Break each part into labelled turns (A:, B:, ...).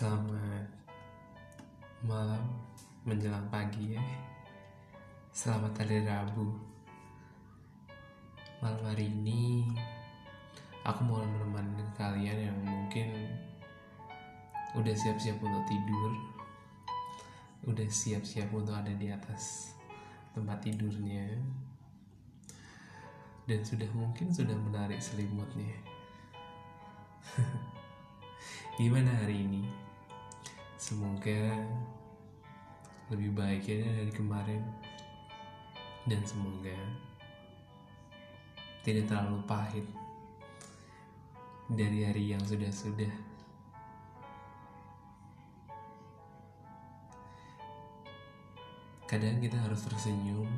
A: Selamat malam menjelang pagi ya. Selamat hari Rabu. Malam hari ini aku mau menemani kalian yang mungkin udah siap-siap untuk tidur, udah siap-siap untuk ada di atas tempat tidurnya, dan sudah mungkin sudah menarik selimutnya. Gimana hari ini? Semoga lebih baik ya dari kemarin dan semoga tidak terlalu pahit dari hari yang sudah-sudah. Kadang kita harus tersenyum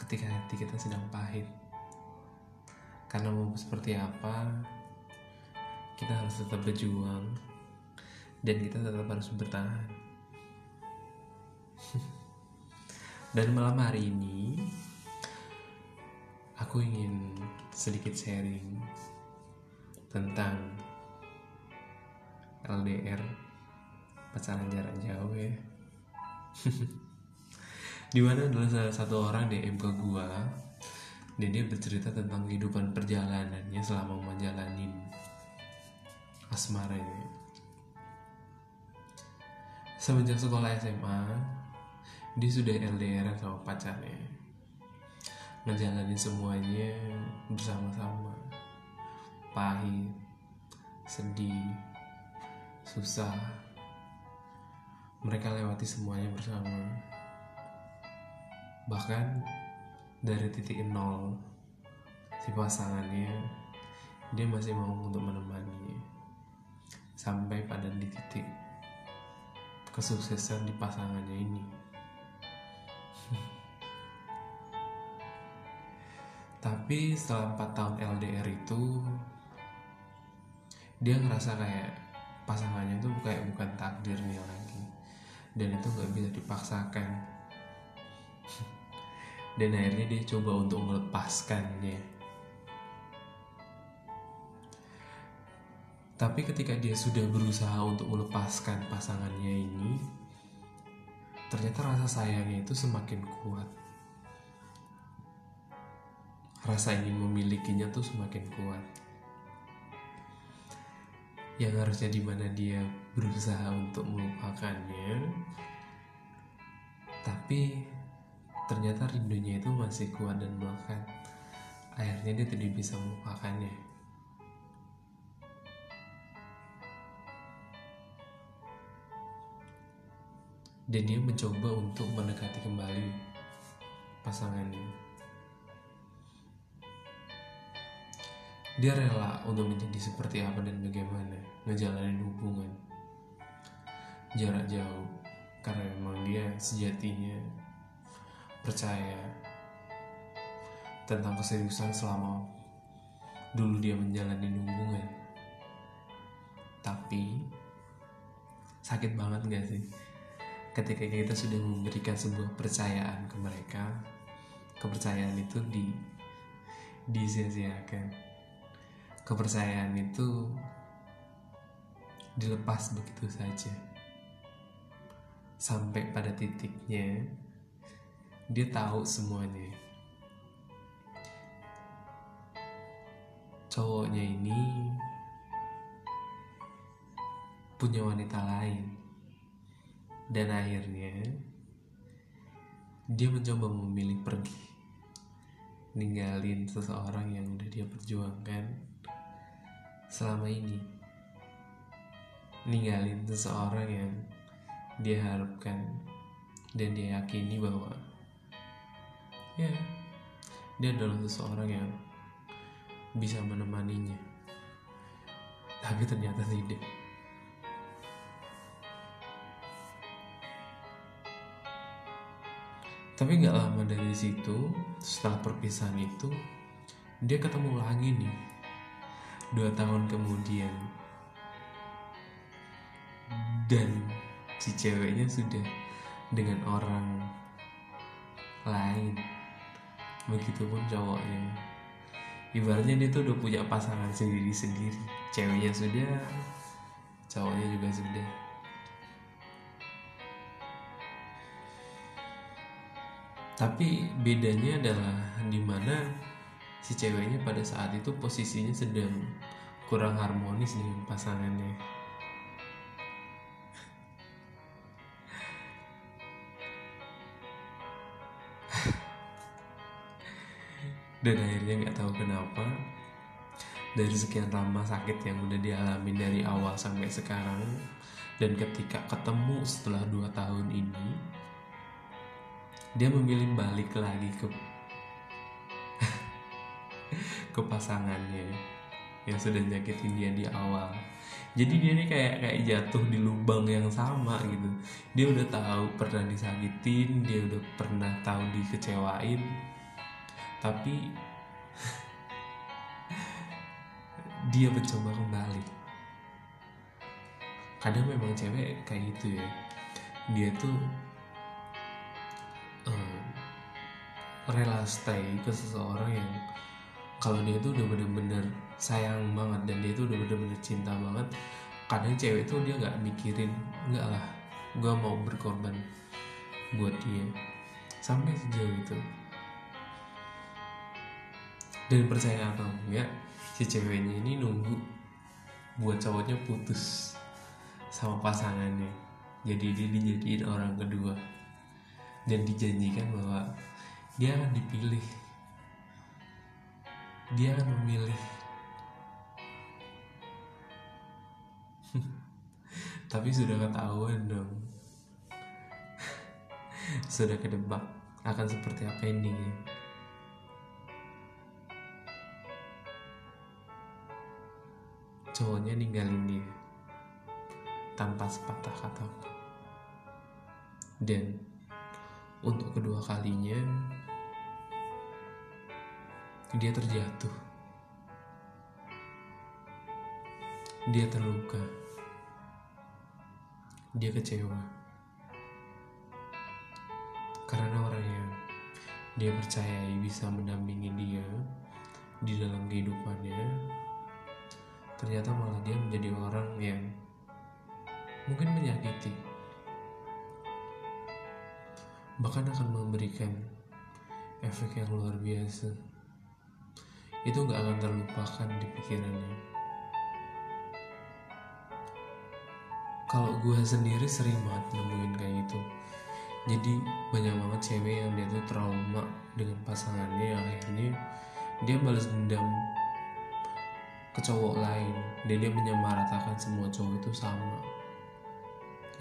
A: ketika hati kita sedang pahit. Karena mau seperti apa, kita harus tetap berjuang dan kita tetap harus bertahan. dan malam hari ini aku ingin sedikit sharing tentang LDR pacaran jarak jauh ya. Di mana adalah salah satu orang DM ke gua dan dia bercerita tentang kehidupan perjalanannya selama menjalani asmara ini. Semenjak sekolah SMA, dia sudah LDR sama pacarnya. Ngejalanin semuanya bersama-sama. Pahit, sedih, susah. Mereka lewati semuanya bersama. Bahkan dari titik nol si pasangannya dia masih mau untuk menemani sampai pada di titik kesuksesan di pasangannya ini. Tapi setelah 4 tahun LDR itu dia ngerasa kayak pasangannya tuh kayak bukan takdirnya lagi. Dan itu nggak bisa dipaksakan. Dan akhirnya dia coba untuk melepaskannya tapi ketika dia sudah berusaha untuk melepaskan pasangannya ini ternyata rasa sayangnya itu semakin kuat. Rasa ingin memilikinya tuh semakin kuat. Yang harusnya di mana dia berusaha untuk melupakannya tapi ternyata rindunya itu masih kuat dan melekat. Akhirnya dia tidak bisa melupakannya dan dia mencoba untuk mendekati kembali pasangannya. Dia rela untuk menjadi seperti apa dan bagaimana ngejalanin hubungan. Jarak jauh karena memang dia sejatinya percaya tentang keseriusan selama dulu dia menjalani hubungan. Tapi sakit banget gak sih ketika kita sudah memberikan sebuah percayaan ke mereka kepercayaan itu di disia-siakan. Kepercayaan itu dilepas begitu saja. Sampai pada titiknya dia tahu semuanya. Cowoknya ini punya wanita lain dan akhirnya dia mencoba memilih pergi. Ninggalin seseorang yang udah dia perjuangkan selama ini. Ninggalin seseorang yang dia harapkan dan dia yakini bahwa ya dia adalah seseorang yang bisa menemaninya. Tapi ternyata tidak tapi nggak lama dari situ setelah perpisahan itu dia ketemu lagi nih. Dua tahun kemudian. Dan si ceweknya sudah dengan orang lain. Begitupun cowoknya. Ibaratnya dia tuh udah punya pasangan sendiri-sendiri. Ceweknya sudah cowoknya juga sudah tapi bedanya adalah di mana si ceweknya pada saat itu posisinya sedang kurang harmonis dengan pasangannya. Dan akhirnya nggak tahu kenapa dari sekian lama sakit yang udah dialami dari awal sampai sekarang dan ketika ketemu setelah dua tahun ini dia memilih balik lagi ke ke pasangannya yang sudah nyakitin dia di awal. Jadi dia nih kayak kayak jatuh di lubang yang sama gitu. Dia udah tahu pernah disakitin dia udah pernah tahu dikecewain. Tapi dia mencoba kembali. Kadang memang cewek kayak gitu ya. Dia tuh um, rela stay ke seseorang yang kalau dia tuh udah bener-bener sayang banget dan dia tuh udah bener-bener cinta banget kadang cewek tuh dia nggak mikirin nggak lah gue mau berkorban buat dia. Sampai sejauh itu. Dan percaya atau enggak si ceweknya ini nunggu buat cowoknya putus sama pasangannya. Jadi dia dijadiin orang kedua dan dijanjikan bahwa dia akan dipilih. Dia akan memilih. Tapi sudah ketahuan dong. Sudah kedebak akan seperti apa endingnya. Cowoknya ninggalin dia tanpa sepatah kata. Dan untuk kedua kalinya dia terjatuh. Dia terluka. Dia kecewa. Karena orang yang dia percayai bisa mendampingi dia di dalam kehidupannya ternyata malah dia menjadi orang yang mungkin menyakiti bahkan akan memberikan efek yang luar biasa. Itu nggak akan terlupakan di pikirannya. Kalau gue sendiri sering banget nemuin kayak gitu. Jadi banyak banget cewek yang dia tuh trauma dengan pasangannya yang akhirnya dia balas dendam ke cowok lain. Dan dia menyamaratakan semua cowok itu sama.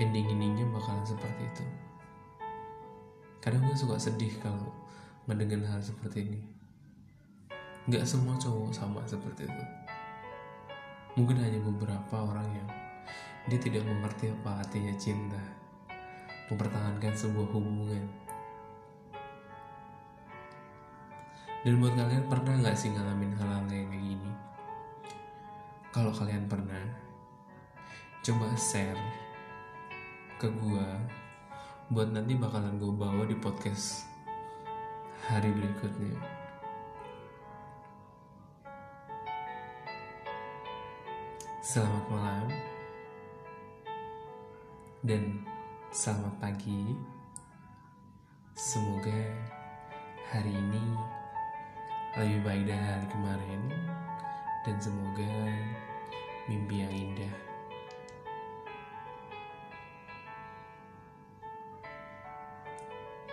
A: Ending endingnya bakalan seperti itu kadang gue suka sedih kalau mendengar hal seperti ini. Nggak semua cowok sama seperti itu. Mungkin hanya beberapa orang yang dia tidak mengerti apa artinya cinta. Mempertahankan sebuah hubungan. Dan buat kalian pernah nggak sih ngalamin hal-hal kayak gini? Kalau kalian pernah coba share ke gue buat nanti bakalan gue bawa di podcast hari berikutnya. Selamat malam. Dan selamat pagi. Semoga hari ini lebih baik dari hari kemarin. Dan semoga mimpi yang indah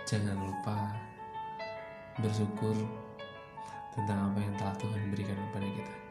A: Jangan lupa bersyukur tentang apa yang telah Tuhan berikan kepada kita.